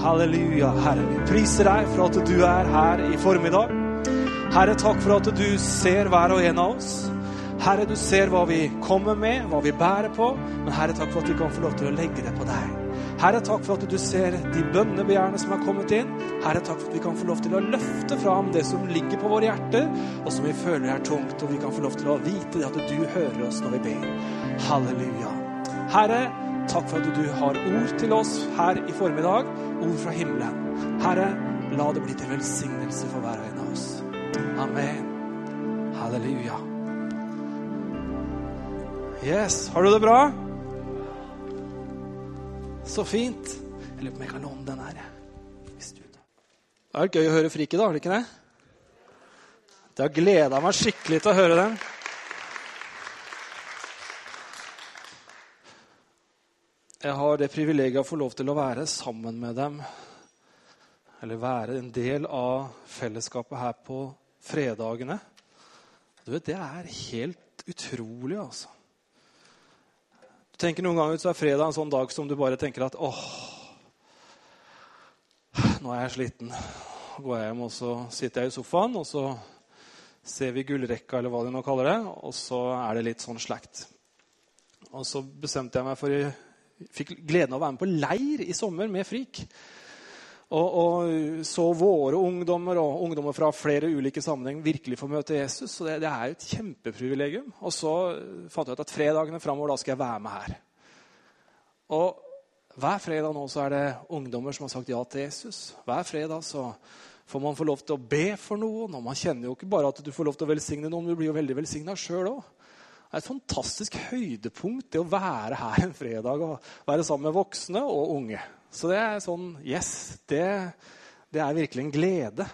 Halleluja, Herre. Vi priser deg for at du er her i formiddag. Herre, takk for at du ser hver og en av oss. Herre, du ser hva vi kommer med, hva vi bærer på. Men Herre, takk for at vi kan få lov til å legge det på deg. Herre, takk for at du ser de bønnebegjærene som er kommet inn. Herre, takk for at vi kan få lov til å løfte fram det som ligger på våre hjerter, og som vi føler er tungt, og vi kan få lov til å vite at du hører oss når vi ber. Halleluja. Herre, takk for at du har ord til oss her i formiddag, ord fra himmelen. Herre, la det bli til velsignelse for hver og en av oss. Amen. Halleluja. Yes, har du det bra? Så fint. Jeg lurer på om jeg kan låne den her. Det er gøy å høre Frike, da, har det ikke det? Det har gleda meg skikkelig til å høre den. Jeg har det privilegiet å få lov til å være sammen med dem. Eller være en del av fellesskapet her på fredagene. Du vet, Det er helt utrolig, altså. Du tenker Noen ganger så er fredag en sånn dag som du bare tenker at åh, nå er jeg sliten. Så går jeg hjem og så sitter jeg i sofaen, og så ser vi gullrekka, eller hva de nå kaller det, og så er det litt sånn slakt. Og så bestemte jeg meg for Jeg fikk gleden av å være med på leir i sommer med Frik. Og, og, så våre ungdommer og ungdommer fra flere ulike sammenheng virkelig få møte Jesus. Så det, det er jo et kjempeprivilegium. Og så fant jeg ut at fredagene framover skal jeg være med her. Og hver fredag nå så er det ungdommer som har sagt ja til Jesus. Hver fredag så får man få lov til å be for noen. Og man kjenner jo ikke bare at du får lov til å velsigne noen, du blir jo veldig velsigna sjøl òg. Det er et fantastisk høydepunkt det å være her en fredag og være sammen med voksne og unge. Så det er sånn Yes, det, det er virkelig en glede.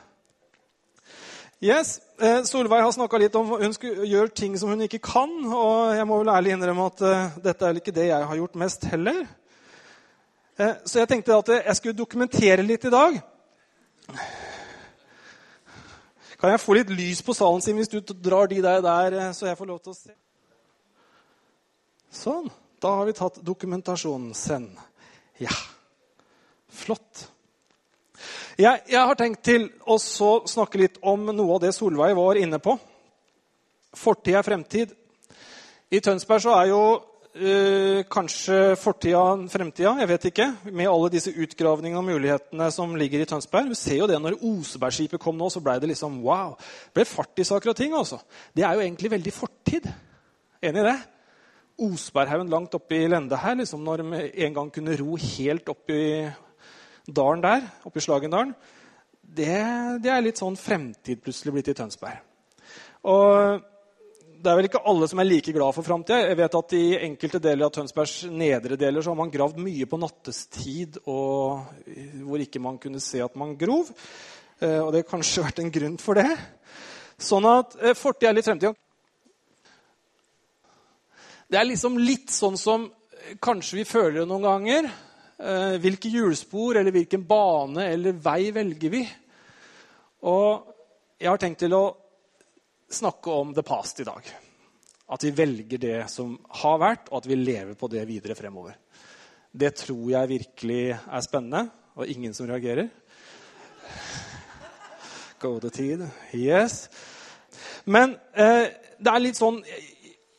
Yes, eh, Solveig har snakka litt om hun gjøre ting som hun ikke kan. Og jeg må vel ærlig innrømme at uh, dette er ikke det jeg har gjort mest heller. Uh, så jeg tenkte at jeg skulle dokumentere litt i dag. Kan jeg få litt lys på salen sin hvis du drar de der, der så jeg får lov til å se? Sånn. Da har vi tatt dokumentasjonen. Send. Ja. Flott. Jeg, jeg, har tenkt til å snakke litt om noe av det Solveig var inne på. Fortid er fremtid. I Tønsberg så er jo øh, kanskje fortida fremtida. Jeg vet ikke. Med alle disse utgravningene og mulighetene som ligger i Tønsberg. Vi ser jo det når Osebergskipet kom nå, så ble det liksom wow. Det ble fart i saker og ting. altså. Det er jo egentlig veldig fortid. Enig i det? Osberghaugen langt oppe i Lende her, liksom når vi en gang kunne ro helt opp dalen der, oppe i Slagendalen, det, det, er litt sånn fremtid plutselig blitt i Tønsberg. Og det er vel ikke alle som er like glad for framtida. Jeg vet at I enkelte deler av Tønsbergs nedre deler så har man gravd mye på nattestid og hvor ikke man kunne se at man grov. Eh, og det har kanskje vært en grunn for det. Sånn at eh, fortid er litt fremtid. Det er liksom litt sånn som kanskje vi føler det noen ganger. Eh, hvilke hjulspor eller hvilken bane eller vei velger vi? Og jeg har tenkt til å snakke om the past i dag. At vi velger det som har vært, og at vi lever på det videre fremover. Det tror jeg virkelig er spennende, og ingen som reagerer. Gode tid. Yes. Men eh, det er litt sånn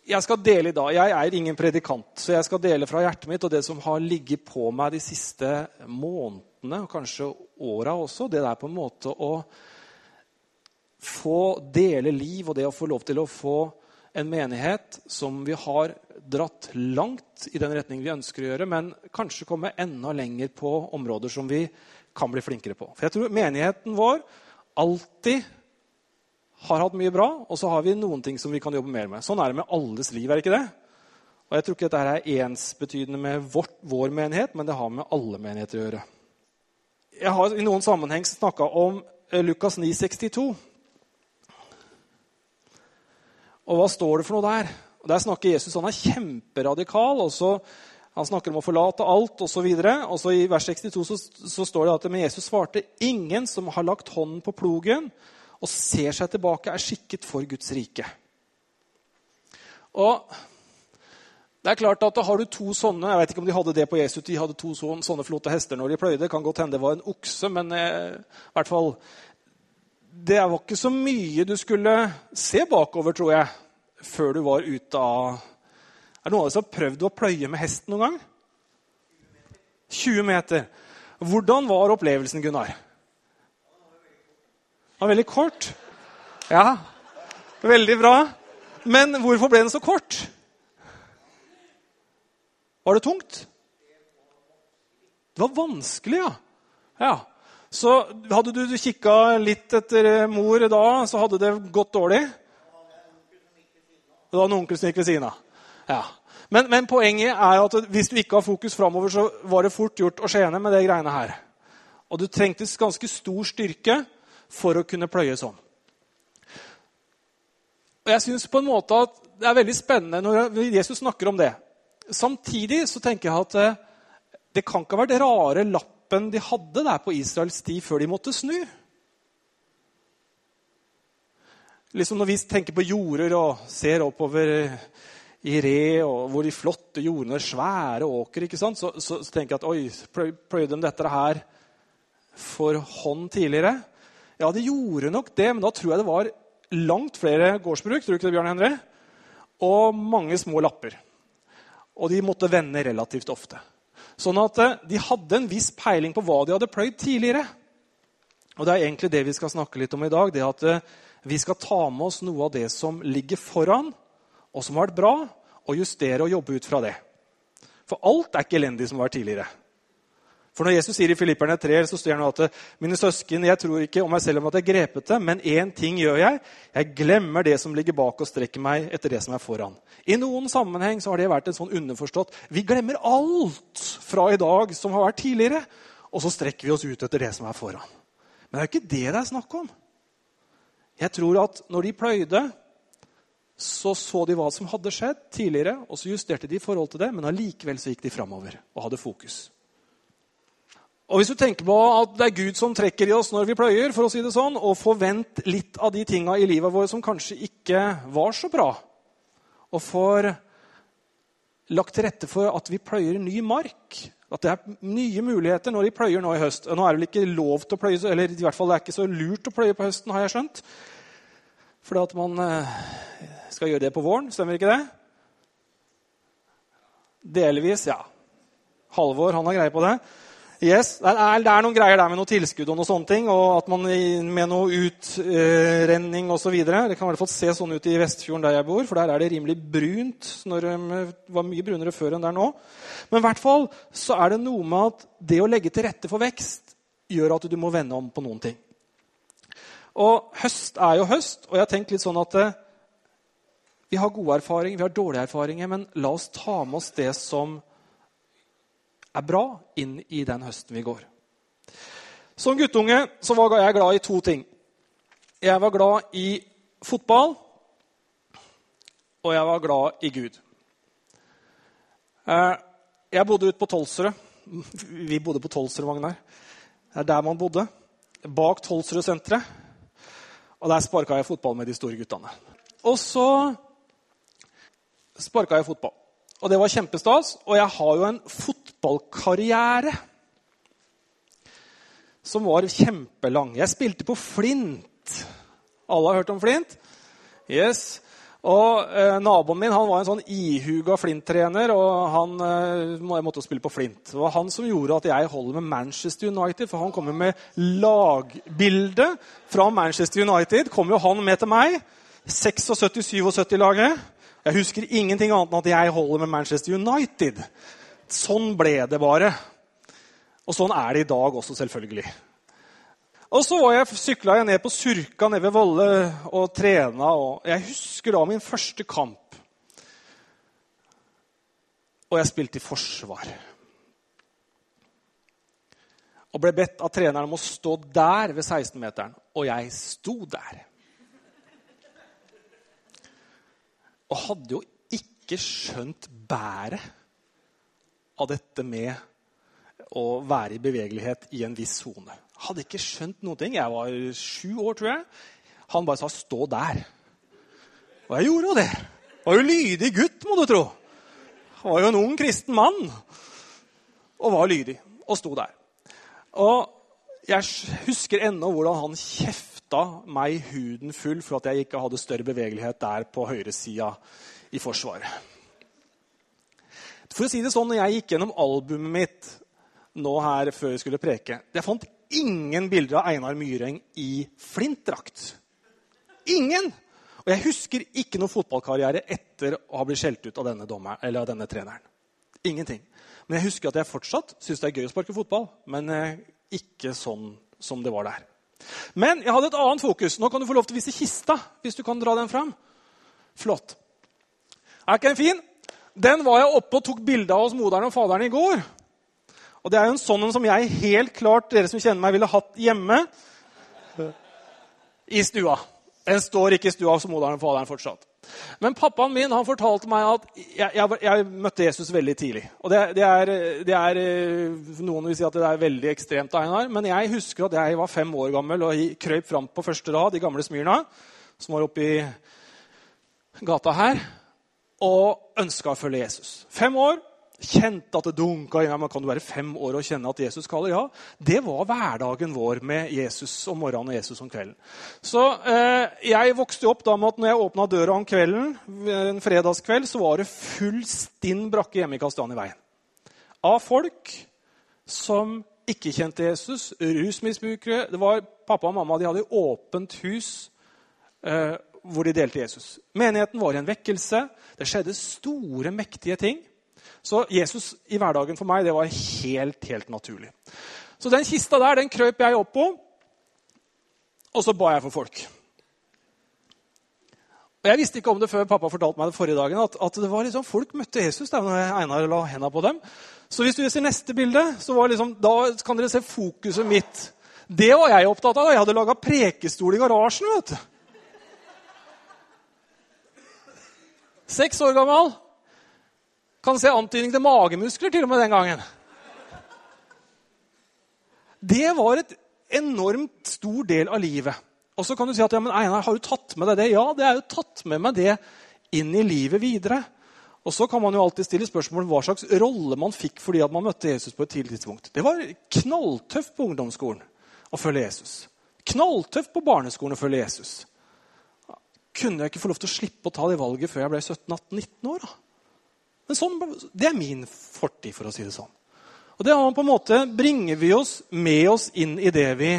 jeg skal dele i dag. Jeg er ingen predikant, så jeg skal dele fra hjertet mitt og det som har ligget på meg de siste månedene, og kanskje åra også. Det der på en måte å få dele liv og det å få lov til å få en menighet som vi har dratt langt i den retning vi ønsker å gjøre, men kanskje komme enda lenger på områder som vi kan bli flinkere på. For jeg tror menigheten vår alltid har hatt mye bra, og så har vi noen ting som vi kan jobbe mer med. Sånn er det med alles liv. er det ikke det? Og Jeg tror ikke dette er ensbetydende med vårt, vår menighet, men det har med alle menigheter å gjøre. Jeg har i noen sammenheng snakka om eh, Lukas 9,62. Og hva står det for noe der? Og Der snakker Jesus han er kjemperadikal. og så han snakker om å forlate alt osv. I vers 62 så, så står det at men Jesus svarte ingen som har lagt hånden på plogen og ser seg tilbake, er skikket for Guds rike. Og Det er klart at da har du to sånne Jeg vet ikke om de hadde det på Jesu tid. De hadde to sånne, flotte hester når de pløyde. Det kan godt hende det var en okse, men eh, hvert fall Det var ikke så mye du skulle se bakover, tror jeg, før du var ute av Er det noen av dere som har prøvd å pløye med hest noen gang? 20 meter. Hvordan var opplevelsen, Gunnar? Den var veldig kort. Ja, veldig bra. Men hvorfor ble den så kort? Var det tungt? Det var vanskelig, ja. ja. Så hadde du kikka litt etter mor da, så hadde det gått dårlig? Det var en onkel som gikk ved siden av. Ja. Men, men, poenget er at hvis du ikke har fokus framover, så var det fort gjort å skjene med det greiene her. Og du trengtes ganske stor styrke for å kunne pløye sånn. Og jeg synes på en måte at Det er veldig spennende når Jesus snakker om det. Samtidig så tenker jeg at eh, det kan ikke ha vært rare lappen de hadde der på Israels tid før de måtte snu. Liksom Når vi tenker på jorder og ser oppover i Re, og hvor de flotte jordene, svære åker, ikke sant? Så, så, så, tenker jeg at oi, pløyde de dette her for hånd tidligere? Ja, de gjorde nok det, men da tror jeg det var langt flere gårdsbruk tror du ikke det, Bjørn Henry? og mange små lapper. Og de måtte vende relativt ofte. Sånn at eh, de hadde en viss peiling på hva de hadde pløyd tidligere. Og det er egentlig det vi skal snakke litt om i dag. det at eh, Vi skal ta med oss noe av det som ligger foran, og som har vært bra, og justere og jobbe ut fra det. For alt er ikke elendig som har vært tidligere. For når Jesus sier i Filipperne 3, så står det at mine søsken, jeg tror ikke om meg selv om at jeg grepet det, men én ting gjør jeg. Jeg glemmer det som ligger bak, og strekker meg etter det som er foran. I noen sammenheng så har det vært en sånn underforstått Vi glemmer alt fra i dag som har vært tidligere, og så strekker vi oss ut etter det som er foran. Men det er jo ikke det det er snakk om. Jeg tror at når de pløyde, så så de hva som hadde skjedd tidligere, og så justerte de i forhold til det, men allikevel så gikk de framover og hadde fokus. Og Hvis du tenker på at det er Gud som trekker i oss når vi pløyer, for å si det sånn, og forvent litt av de tinga i livet vårt som kanskje ikke var så bra, og får lagt til rette for at vi pløyer ny mark At det er nye muligheter når de pløyer nå i høst. Nå er det vel ikke lov til å pløye, eller i hvert fall det er ikke så lurt å pløye på høsten, har jeg skjønt. Fordi at man eh, skal gjøre det på våren. Stemmer ikke det? Delvis, ja. Halvor, han har greie på det. Yes, det er, det er, noen greier der med noe tilskudd og noe sånne ting. Og at man med noe utrenning osv. Det kan i hvert fall se sånn ut i Vestfjorden der jeg bor, for der er det rimelig brunt. Når det var mye brunere før enn der nå. Men i hvert fall så er det noe med at det å legge til rette for vekst gjør at du må vende om på noen ting. Og høst er jo høst, og jeg har tenkt litt sånn at eh, vi har gode erfaringer, vi har dårlige erfaringer, men la oss ta med oss det som er bra inn i den høsten vi går. Som guttunge så var jeg glad i to ting. Jeg var glad i fotball, og jeg var glad i Gud. Eh, jeg bodde ute på Tolsrud. Vi bodde på Tolsrud, her. Det er der man bodde. Bak Tolsrud-senteret. Og der sparka jeg fotball med de store guttene. Og så sparka jeg fotball. Og det var kjempestas. Og jeg har jo en fotballkarriere som var kjempelang. Jeg spilte på Flint. Alle har hørt om Flint? Yes. Og eh, Naboen min han var en sånn ihuga Flint-trener, og han eh, måtte spille på Flint. Det var han som gjorde at jeg holder med Manchester United, for han kommer med lagbilde fra Manchester United. Kommer jo han med til meg. 76-77-laget. Jeg husker ingenting annet enn at jeg holder med Manchester United. Sånn ble det bare. Og sånn er det i dag også, selvfølgelig. Og så jeg, sykla jeg ned på Surka nede ved Volle og trena. Og jeg husker da min første kamp. Og jeg spilte i forsvar. Og ble bedt av treneren om å stå der ved 16-meteren. Og jeg sto der. Og hadde jo ikke skjønt bæret av dette med å være i bevegelighet i en viss sone. Hadde ikke skjønt noen ting. Jeg var sju år, tror jeg. Han bare sa 'stå der'. Og jeg gjorde jo det. Var jo lydig gutt, må du tro. var jo en ung kristen mann og var lydig og sto der. Og jeg husker ennå hvordan han kjefta meg huden full for at jeg ikke hadde større bevegelighet der på høyresida i Forsvaret. For å si det sånn, når jeg gikk gjennom albumet mitt nå her før jeg skulle preke Jeg fant ingen bilder av Einar Myreng i flintdrakt. Ingen! Og jeg husker ikke noen fotballkarriere etter å ha blitt skjelt ut av denne, dommer, av denne treneren. Ingenting. Men jeg husker at jeg fortsatt syns det er gøy å sparke fotball. Men eh, ikke sånn som det var der. Men jeg hadde et annet fokus. Nå kan du få lov til å vise kista. hvis du kan dra den fram. Flott. Er ikke den fin? Den var jeg oppe og tok bilde av hos moderen og faderen i går. Og det er jo en sånn som jeg helt klart dere som kjenner meg, ville hatt hjemme i stua. Den står ikke i stua hos moderen og faderen fortsatt. Men pappaen min han fortalte meg at jeg, jeg, jeg møtte Jesus veldig tidlig. Og det, det, er, det, er, Noen vil si at det er veldig ekstremt, Einar, men jeg husker at jeg var fem år gammel og krøp fram på første rad i gamle Smyrna, som var oppe i gata her, og ønska å følge Jesus. Fem år, kjente at det dunka i meg. kan du være fem år og kjenne at Jesus kaller? Ja. Det var hverdagen vår med Jesus om morgenen og Jesus om kvelden. Så eh, Jeg vokste opp da med at når jeg åpna døra om kvelden, en fredagskveld, så var det full stinn brakke hjemme i Kastanjeveien. Av folk som ikke kjente Jesus, rusmisbrukere. Det var Pappa og mamma de hadde åpent hus eh, hvor de delte Jesus. Menigheten var i en vekkelse. Det skjedde store, mektige ting. Så Jesus i hverdagen for meg det var helt, helt naturlig. Så den kista der den krøp jeg opp på, og så ba jeg for folk. Og Jeg visste ikke om det før pappa fortalte meg det forrige dagen, at, at det var liksom, folk møtte Jesus da Einar la henda på dem. Så hvis du ser neste bilde, så var liksom, da kan dere se fokuset mitt. Det var jeg opptatt av. Jeg hadde laga prekestol i garasjen. vet du. Seks år gammel. Kan se antydning til magemuskler til og med den gangen. Det var et enormt stor del av livet. Og så kan du si at ja, men Einar, har du tatt med deg det? Ja, det er jo tatt med meg det inn i livet videre. Og så kan man jo alltid stille spørsmål om hva slags rolle man fikk fordi at man møtte Jesus på et tidlig tidspunkt. Det var knalltøft på ungdomsskolen å følge Jesus. Knalltøft på barneskolen å følge Jesus. Kunne jeg ikke få lov til å slippe å ta det valget før jeg ble 17-18-19 år? da? Men sånn, det er min fortid, for å si det sånn. Og det på en måte bringer vi oss med oss inn i det vi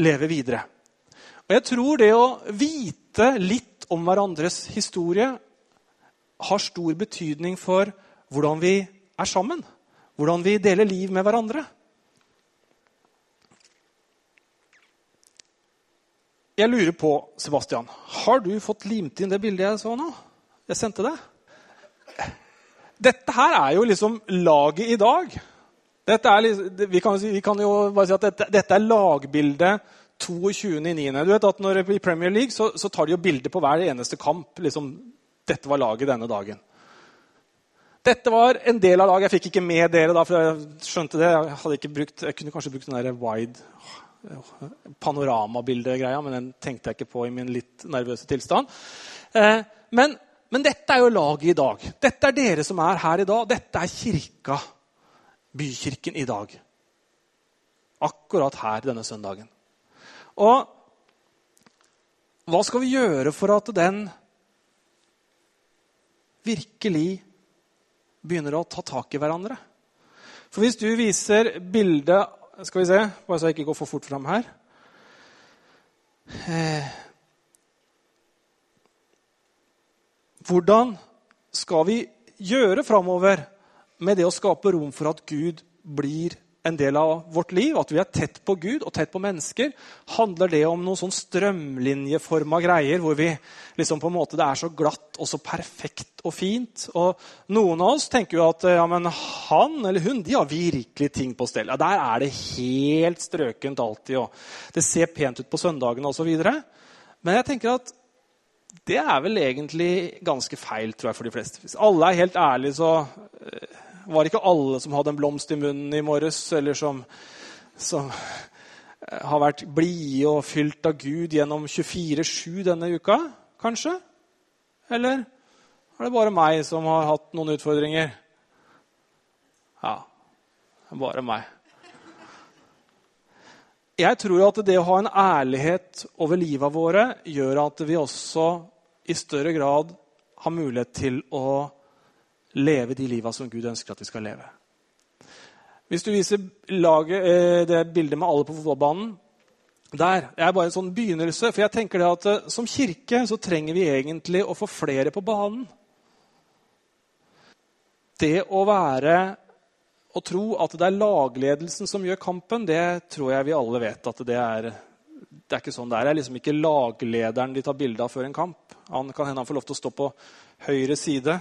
lever videre. Og jeg tror det å vite litt om hverandres historie har stor betydning for hvordan vi er sammen. Hvordan vi deler liv med hverandre. Jeg lurer på, Sebastian, har du fått limt inn det bildet jeg så nå? Jeg sendte det? Dette her er jo liksom laget i dag. Er, vi, kan, vi, kan, jo bare si at dette, dette er lagbildet 22.9. Du vet at når I Premier League så, så tar de jo bilde på hver eneste kamp. Liksom, dette var laget denne dagen. Dette var en del av laget. Jeg fikk ikke med dere, da, for jeg skjønte det. Jeg, brukt, jeg kunne kanskje brukt den der wide panoramabildegreia, men den tenkte jeg ikke på i min litt nervøse tilstand. Eh, men men dette er jo laget i dag. Dette er dere som er her i dag. Dette er kirka, bykirken i dag. Akkurat her denne søndagen. Og hva skal vi gjøre for at den virkelig begynner å ta tak i hverandre? For hvis du viser bildet Skal vi se, bare så jeg ikke går for fort fram her. Eh, Hvordan skal vi gjøre framover med det å skape rom for at Gud blir en del av vårt liv? At vi er tett på Gud og tett på mennesker? Handler det om noen sånn strømlinjeforma greier hvor vi liksom på en måte, det er så glatt og så perfekt og fint? Og noen av oss tenker jo at ja, men han eller hun de har virkelig ting på stell. Ja, der er det helt strøkent alltid, og det ser pent ut på søndagene osv. Men jeg tenker at det er vel egentlig ganske feil tror jeg, for de fleste. Hvis alle er helt ærlige, så eh, var det ikke alle som hadde en blomst i munnen i morges, eller som, som eh, har vært blide og fylt av Gud gjennom 24-7 denne uka, kanskje? Eller Er det bare meg som har hatt noen utfordringer? Ja, det er bare meg. Jeg tror at det å ha en ærlighet over livet våre gjør at vi også i større grad har mulighet til å leve de liva som Gud ønsker at vi skal leve. Hvis du viser laget, eh, det bildet med alle på fotballbanen der er bare en sånn begynnelse. For jeg tenker det at eh, som kirke så trenger vi egentlig å få flere på banen. Det å være og tro at det er lagledelsen som gjør kampen, det tror jeg vi alle vet at det er det er ikke sånn det er. Det er liksom ikke laglederen de tar bilde av før en kamp. Han kan hende han får lov til å stå på høyre side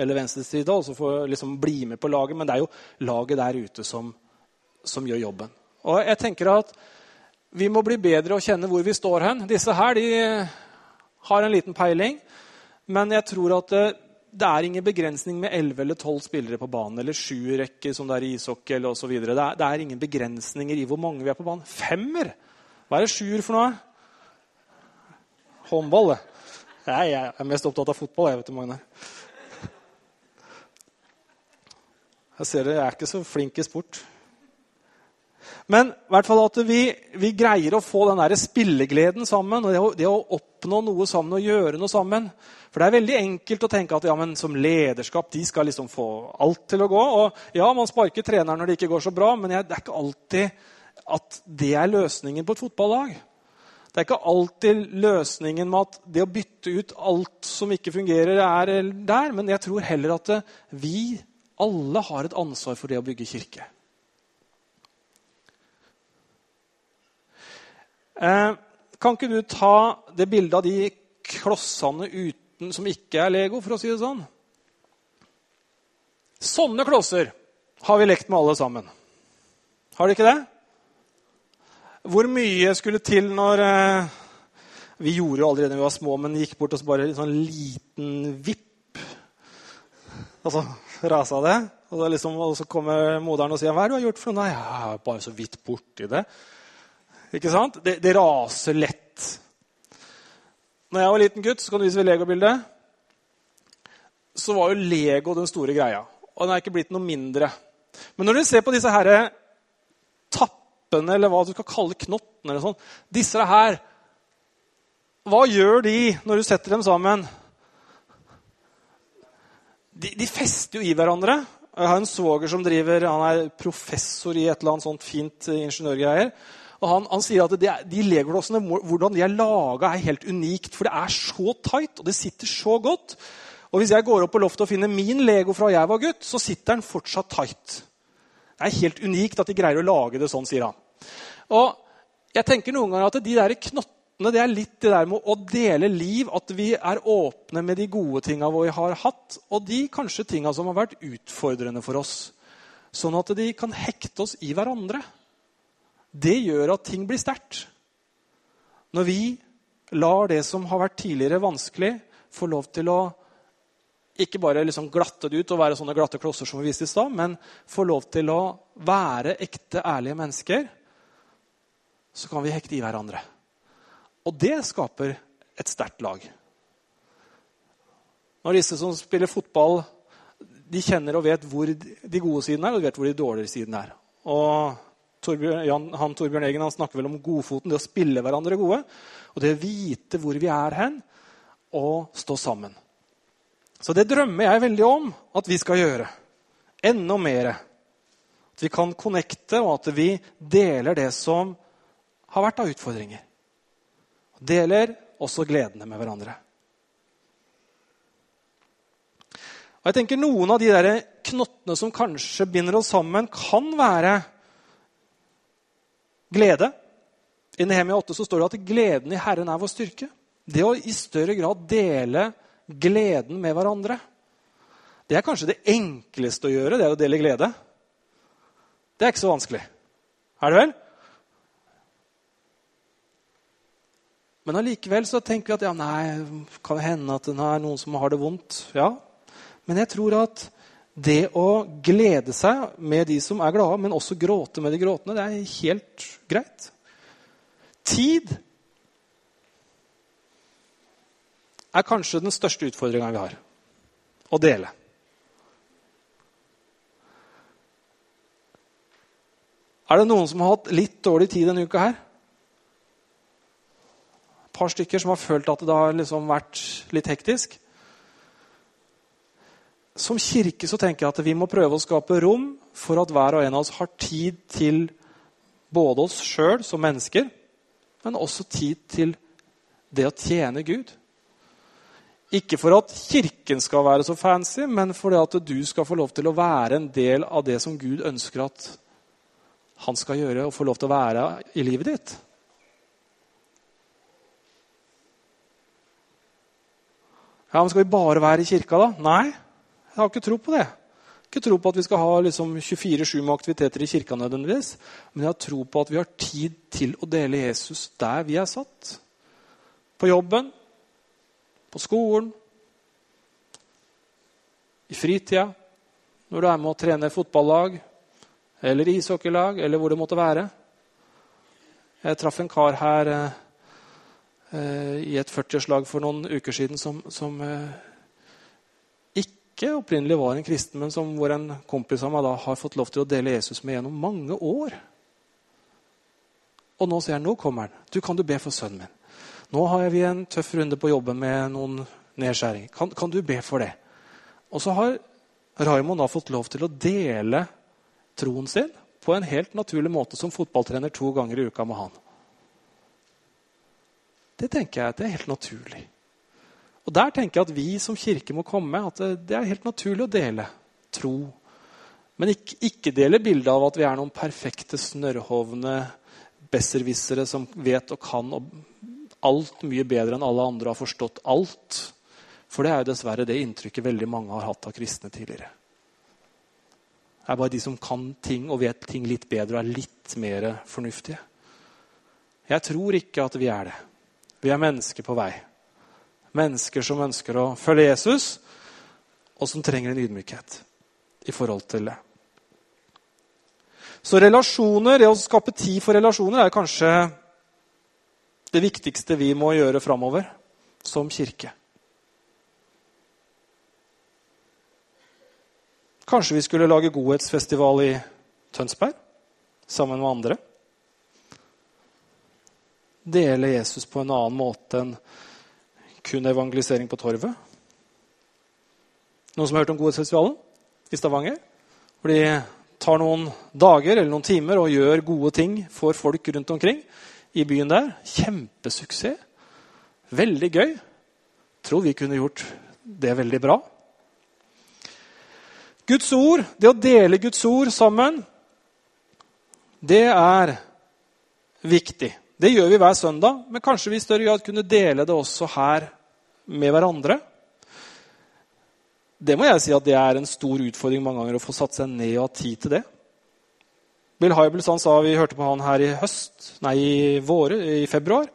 eller venstre side og så få liksom bli med på laget, men det er jo laget der ute som, som gjør jobben. Og jeg tenker at vi må bli bedre å kjenne hvor vi står hen. Disse her de har en liten peiling, men jeg tror at det, det er ingen begrensning med 11 eller 12 spillere på banen eller sju rekker som det er i ishockey eller osv. Det, det er ingen begrensninger i hvor mange vi er på banen. Femmer! Hva er det sjuer for noe? Håndball, det. Jeg er mest opptatt av fotball. jeg vet du, Magnar. Jeg ser dere, jeg er ikke så flink i sport. Men i hvert fall at vi, vi greier å få den der spillegleden sammen. og det å, det å, oppnå noe sammen og gjøre noe sammen. For det er veldig enkelt å tenke at ja, men som lederskap de skal liksom få alt til å gå. Og ja, man sparker treneren når det ikke går så bra, men det er ikke alltid at det er løsningen på et fotballag. Det er ikke alltid løsningen med at det å bytte ut alt som ikke fungerer, er der. Men jeg tror heller at vi alle har et ansvar for det å bygge kirke. Eh, kan ikke du ta det bildet av de klossene uten, som ikke er Lego, for å si det sånn? Sånne klosser har vi lekt med alle sammen. Har de ikke det? Hvor mye skulle til når eh, Vi gjorde jo allerede da vi var små, men gikk bort og så bare en sånn liten vipp. Og så rasa det. Og, liksom, og, så kommer moderen og sier 'Hva er det du har gjort for noe?' 'Nei, jeg er bare så vidt borti det.' Ikke sant? Det, det raser lett. Når jeg var liten gutt, så kan du vise legobildet, så var jo Lego den store greia. Og den er ikke blitt noe mindre. Men når du ser på disse her tappene, eller hva du skal kalle knottene eller sånn, Disse her Hva gjør de når du setter dem sammen? de, de, fester jo i hverandre. Jeg har en svoger som driver, han er professor i et eller annet sånt fint eh, ingeniørgreier. Og han, han, sier at de, de legoklossene, hvordan de er laga, er helt unikt. For det er så tight, og det sitter så godt. Og hvis jeg går opp på loftet og finner min Lego fra jeg var gutt, så sitter den fortsatt tight. Det er helt unikt at de greier å lage det sånn, sier han. Og jeg tenker noen ganger at de der knottene det er litt det der med å dele liv. At vi er åpne med de gode tinga vi har hatt, og de kanskje tinga som har vært utfordrende for oss. Sånn at de kan hekte oss i hverandre. Det gjør at ting blir sterkt. Når vi lar det som har vært tidligere vanskelig, få lov til å ikke bare liksom glatte det ut og være sånne glatte klosser som vi viste i stad, men få lov til å være ekte, ærlige mennesker, så kan vi hekte i hverandre. Og det skaper et sterkt lag. Når disse som spiller fotball, de kjenner og vet hvor de gode sidene er, og de vet hvor de dårlige sidene er. Og Torbjørn, Jan, han Torbjørn Egen han snakker vel om godfoten, det å spille hverandre gode. Og det å vite hvor vi er hen, og stå sammen. Så det drømmer jeg veldig om at vi skal gjøre. Enda mer. At vi kan connecte, og at vi deler det som har vært av utfordringer deler også gledene med hverandre. Og jeg tenker Noen av de der knottene som kanskje binder oss sammen, kan være glede. I Nehemia 8 så står det at gleden i Herren er vår styrke. Det å i større grad dele gleden med hverandre. Det er kanskje det enkleste å gjøre, det er å dele glede. Det er ikke så vanskelig. Er det vel? Men allikevel så tenker vi at ja, nei, kan det hende at det er noen som har det vondt. Ja, Men jeg tror at det å glede seg med de som er glade, men også gråte med de gråtende, det er helt greit. Tid er kanskje den største utfordringa vi har. å dele. Er det noen som har hatt litt dårlig tid denne uka her? Et par stykker som har følt at det har liksom vært litt hektisk? Som kirke så tenker jeg at vi må prøve å skape rom for at hver og en av oss har tid til både oss sjøl som mennesker, men også tid til det å tjene Gud. Ikke for at kirken skal være så fancy, men for at du skal få lov til å være en del av det som Gud ønsker at han skal gjøre og få lov til å være i livet ditt. Ja, men Skal vi bare være i kirka, da? Nei, jeg har ikke tro på det. Ikke tro på at vi skal ha liksom 24-7 med aktiviteter i kirka, nødvendigvis. Men jeg har tro på at vi har tid til å dele Jesus der vi er satt. På jobben, på skolen, i fritida, når du er med å trene fotballag, eller ishockeylag, eller hvor det måtte være. Jeg traff en kar her eh, eh i et 40-årslag for noen uker siden som, som eh, ikke opprinnelig var en kristen, men som hvor en kompis av meg da har fått lov til å dele Jesus med gjennom mange år. Og nå sier han nå kommer han. Du, kan du be for sønnen min? Nå har vi en tøff runde på jobben med noen nedskjæringer. Kan, kan du be for det? Og så har Raymond da fått lov til å dele troen sin på en helt naturlig måte som fotballtrener to ganger i uka med han. Det tenker jeg at det er helt naturlig. Og Der tenker jeg at vi som kirke må komme. med At det er helt naturlig å dele tro. Men ikke, ikke dele bildet av at vi er noen perfekte, snørrhovne besserwissere som vet og kan og alt mye bedre enn alle andre har forstått alt. For det er jo dessverre det inntrykket veldig mange har hatt av kristne tidligere Det er bare de som kan ting og vet ting litt bedre og er litt mer fornuftige. Jeg tror ikke at vi er det. Vi er mennesker på vei. Mennesker som ønsker å følge Jesus, og som trenger en ydmykhet i forhold til det. Så relasjoner, det å skape tid for relasjoner er kanskje det viktigste vi må gjøre framover som kirke. Kanskje vi skulle lage godhetsfestival i Tønsberg sammen med andre? Dele Jesus på en annen måte enn kun evangelisering på torvet? Noen som har hørt om Godhetsfestivalen i Stavanger? Hvor de tar noen dager eller noen timer og gjør gode ting for folk rundt omkring i byen der. Kjempesuksess. Veldig gøy. Tror vi kunne gjort det veldig bra. Guds ord, det å dele Guds ord sammen, det er viktig. Det gjør vi hver søndag, men kanskje vi i større grad kunne dele det også her med hverandre. Det må jeg si at det er en stor utfordring mange ganger å få satt seg ned og ha tid til det. Bill Hybels sa, Vi hørte på han her i høst, nei, i, våre, i februar,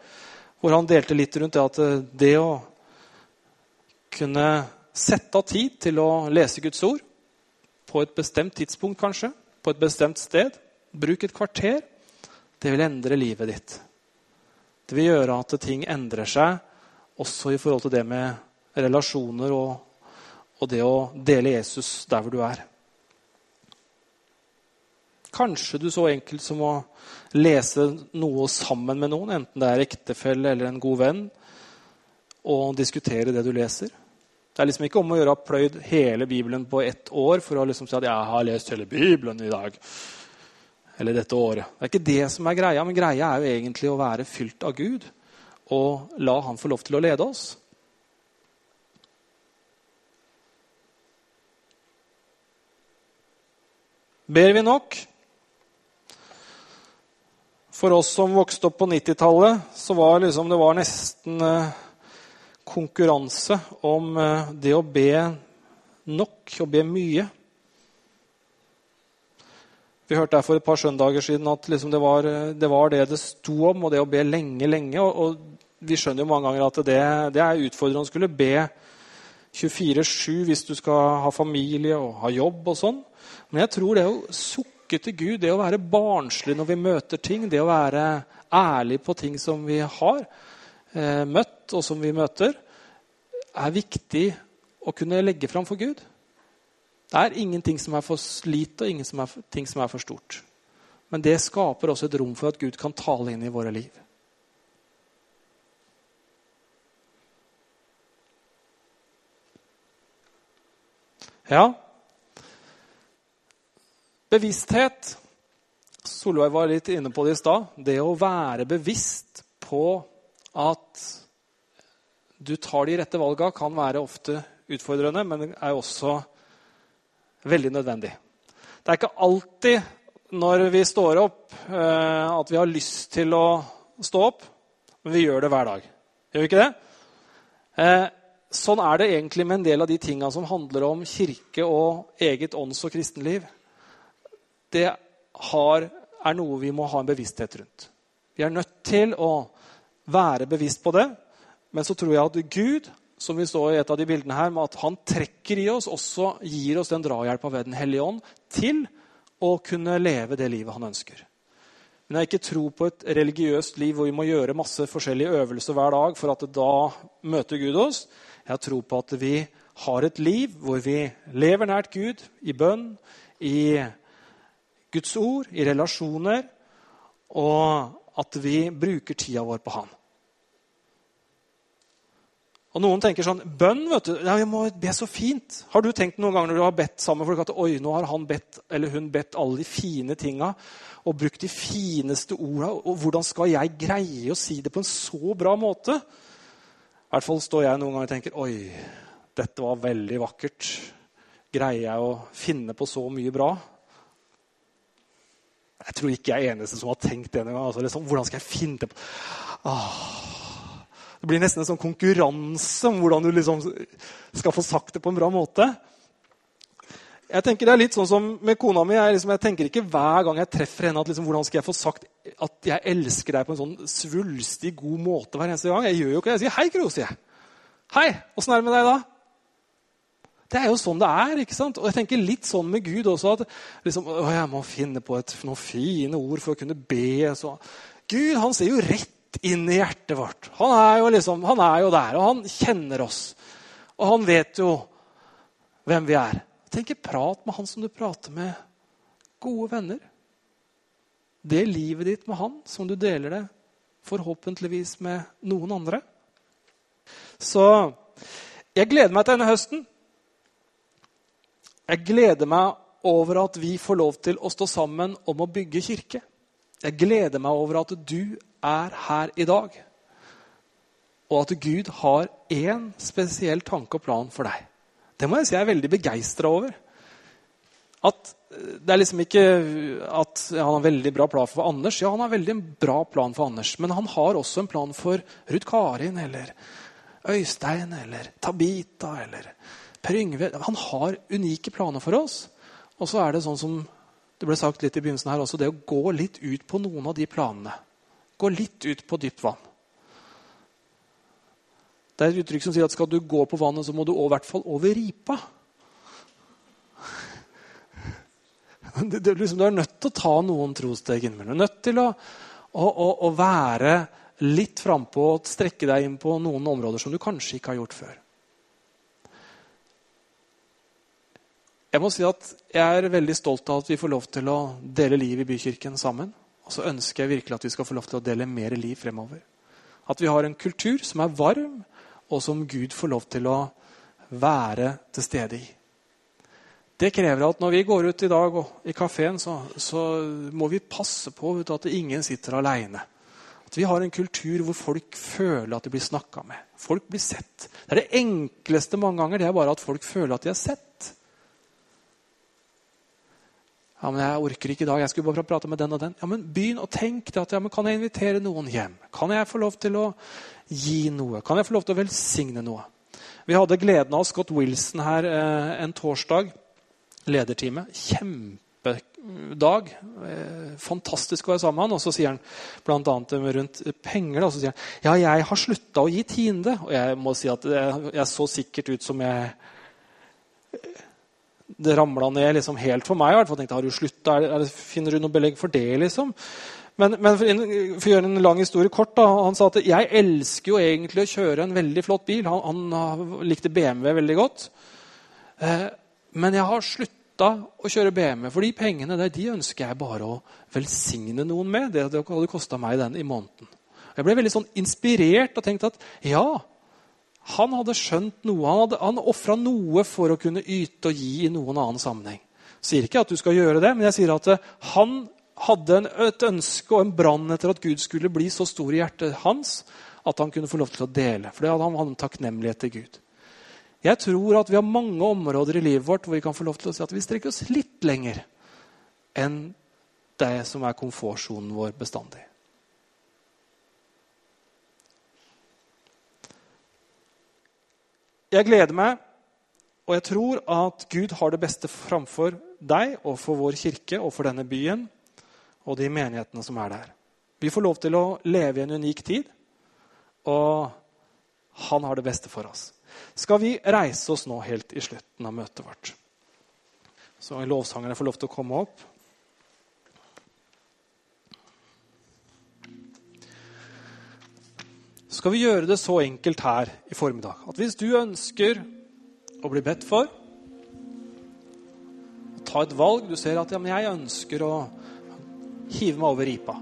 hvor han delte litt rundt det at det å kunne sette av tid til å lese Guds ord på et bestemt tidspunkt, kanskje, på et bestemt sted. Bruk et kvarter. Det vil endre livet ditt. Det vil gjøre at ting endrer seg, også i forhold til det med relasjoner og, og det å dele Jesus der hvor du er. Kanskje du så enkelt som å lese noe sammen med noen, enten det er ektefelle eller en god venn, og diskutere det du leser. Det er liksom ikke om å gjøre å ha pløyd hele Bibelen på ett år for å liksom si at 'jeg har lest hele Bibelen i dag'. Eller dette året. Det er ikke det som er greia, men greia er jo egentlig å være fylt av Gud og la Han få lov til å lede oss. Ber vi nok? For oss som vokste opp på 90-tallet, så var liksom, det var nesten eh, konkurranse om eh, det å be nok og be mye. Vi hørte her for et par søndager siden at liksom det, var, det, var, det det sto om, og det å be lenge, lenge. Og, og vi skjønner jo mange ganger at det, det er utfordrende å skulle be 24-7 hvis du skal ha familie og ha jobb og sånn. Men jeg tror det å sukke til Gud, det å være barnslig når vi møter ting, det å være ærlig på ting som vi har, Eh, møtt, og som vi møter, er viktig å kunne legge fram for Gud. Det er ingenting som er for lite, og ingenting som er for stort. Men det skaper også et rom for at Gud kan tale inn i våre liv. Ja Bevissthet Solveig var litt inne på det i stad. Det å være bevisst på at du tar de rette valga, kan være ofte utfordrende, men er også veldig nødvendig. Det er ikke alltid når vi står opp, eh, at vi har lyst til å stå opp, men vi gjør det hver dag. Gjør vi ikke det? Eh, sånn er det egentlig med en del av de tinga som handler om kirke og eget ånds- og kristenliv. Det har, er noe vi må ha en bevissthet rundt. Vi er nødt til å være bevisst på det. Men så tror jeg at Gud som vi står i et av de bildene her, med at han trekker i oss, også gir oss den drahjelpa ved Den hellige ånd til å kunne leve det livet han ønsker. Men jeg har ikke tro på et religiøst liv hvor vi må gjøre masse forskjellige øvelser hver dag for at da møter Gud oss. Jeg har tro på at vi har et liv hvor vi lever nært Gud, i bønn, i Guds ord, i relasjoner, og at vi bruker tida vår på Han. Og Noen tenker sånn Bønn, vet du. Ja, jeg må be så fint. Har du tenkt noen ganger når du har bedt sammen med folk at oi, nå har han bedt, eller hun bedt alle de fine tinga og brukt de fineste orda, og hvordan skal jeg greie å si det på en så bra måte? I hvert fall står jeg noen ganger og tenker oi, dette var veldig vakkert. Greier jeg å finne på så mye bra? Jeg tror ikke jeg er eneste som har tenkt det engang. Altså, liksom, hvordan skal jeg finne det på? Åh. Det blir nesten en sånn konkurranse om hvordan du liksom skal få sagt det på en bra måte. Jeg tenker Det er litt sånn som med kona mi. Jeg, liksom, jeg tenker ikke hver gang jeg treffer henne at liksom, hvordan skal jeg få sagt at jeg elsker deg på en sånn svulstig, god måte hver eneste gang. Jeg gjør jo ikke det. Jeg sier 'hei, Gro', sier jeg. 'Hei, åssen er det med deg da?' Det er jo sånn det er. ikke sant? Og jeg tenker litt sånn med Gud også. at liksom, å, Jeg må finne på et, noen fine ord for å kunne be. Så. Gud han ser jo rett inn i hjertet vårt. Han er, jo liksom, han er jo der, og han kjenner oss. Og han vet jo hvem vi er. Tenk, prat med han som du prater med gode venner. Det er livet ditt med han som du deler det forhåpentligvis med noen andre. Så jeg gleder meg til denne høsten. Jeg gleder meg over at vi får lov til å stå sammen om å bygge kirke. Jeg gleder meg over at du er her i dag. Og at Gud har én spesiell tanke og plan for deg. Det må jeg si jeg er veldig begeistra over. At det er liksom ikke at han har en veldig bra plan for Anders. Ja, han har veldig bra plan for Anders, men han har også en plan for Ruth Karin eller Øystein eller Tabita eller Per Yngve. Han har unike planer for oss. Og så er det sånn som det ble sagt litt i begynnelsen her også, det å gå litt ut på noen av de planene. Gå litt ut på dypt vann. Det er et uttrykk som sier at skal du gå på vannet, så må du i hvert fall over ripa. Det, det, liksom, du er nødt til å ta noen trosteg innimellom. Du er nødt til å, å, å, å være litt frampå og strekke deg inn på noen områder som du kanskje ikke har gjort før. Jeg må si at jeg er veldig stolt av at vi får lov til å dele liv i Bykirken sammen. Og så ønsker jeg virkelig at vi skal få lov til å dele mer liv fremover. At vi har en kultur som er varm, og som Gud får lov til å være til stede i. Det krever at når vi går ut i dag og i kafeen, så, så, må vi passe på at ingen sitter aleine. At vi har en kultur hvor folk føler at de blir snakka med. Folk blir sett. Det er det enkleste mange ganger. Det er bare at folk føler at de er sett. Ja, men 'Jeg orker ikke i dag. Jeg skulle bare prate med den og den.' Ja, men Begynn å tenke deg at ja, men kan jeg invitere noen hjem. Kan jeg få lov til å gi noe? Kan jeg få lov til å velsigne noe? Vi hadde gleden av Scott Wilson her eh, en torsdag. Ledertime. Kjempedag. Eh, fantastisk å være sammen med han. Og så sier han bl.a. rundt penger. Da, så sier han ja, jeg har slutta å gi tiende. Og jeg må si at jeg, jeg så sikkert ut som jeg det ramla ned liksom helt for meg. I hvert fall tenkte, har du slutta? Finner du noe belegg for det? liksom? Men, men for, for, å gjøre en lang historie kort da, Han sa at jeg elsker jo egentlig å kjøre en veldig flott bil. Han, han likte BMW veldig godt. Eh, men jeg har slutta å kjøre BMW, for de pengene der, de ønsker jeg bare å velsigne noen med. Det, det hadde kosta meg den i måneden. Jeg ble veldig sånn inspirert og tenkte at ja, han hadde skjønt noe. Han, hadde, han ofra noe for å kunne yte og gi i noen annen sammenheng. Jeg sier ikke at du skal gjøre det, men jeg sier at han hadde en, et ønske og en brann etter at Gud skulle bli så stor i hjertet hans at han kunne få lov til å dele. For det hadde han hadde en takknemlighet til Gud. Jeg tror at vi har mange områder i livet vårt hvor vi kan få lov til å si at vi strekker oss litt lenger enn det som er komfortsonen vår bestandig. Jeg gleder meg, og jeg tror at Gud har det beste framfor deg og for vår kirke og for denne byen og de menighetene som er der. Vi får lov til å leve i en unik tid, og han har det beste for oss. Skal vi reise oss nå helt i slutten av møtet vårt? Så lovsangerne får lov til å komme opp. Skal vi gjøre det så enkelt her i formiddag at hvis du ønsker å bli bedt for, ta et valg Du ser at ja, jeg ønsker å hive meg over ripa.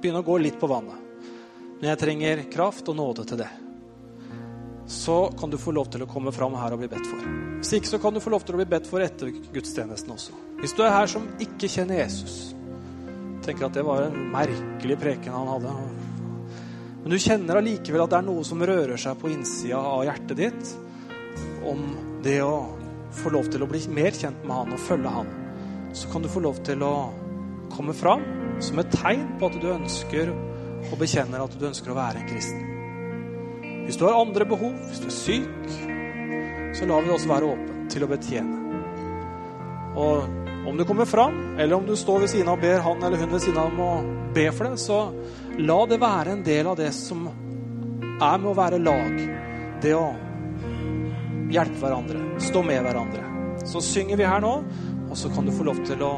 Begynne å gå litt på vannet. Men jeg trenger kraft og nåde til det. Så kan du få lov til å komme fram her og bli bedt for. Hvis ikke så kan du få lov til å bli bedt for etter gudstjenesten også. Hvis du er her som ikke kjenner Jesus, tenker at det var en merkelig preken han hadde. Men du kjenner allikevel at det er noe som rører seg på innsida av hjertet ditt om det å få lov til å bli mer kjent med han og følge han. Så kan du få lov til å komme fram som et tegn på at du ønsker og bekjenner at du ønsker å være en kristen. Hvis du har andre behov, hvis du er syk, så lar vi oss være åpne til å betjene. Og om du kommer fram, eller om du står ved siden av og ber han eller hun ved siden av om å be for det, så la det være en del av det som er med å være lag. Det å hjelpe hverandre, stå med hverandre. Så synger vi her nå, og så kan du få lov til å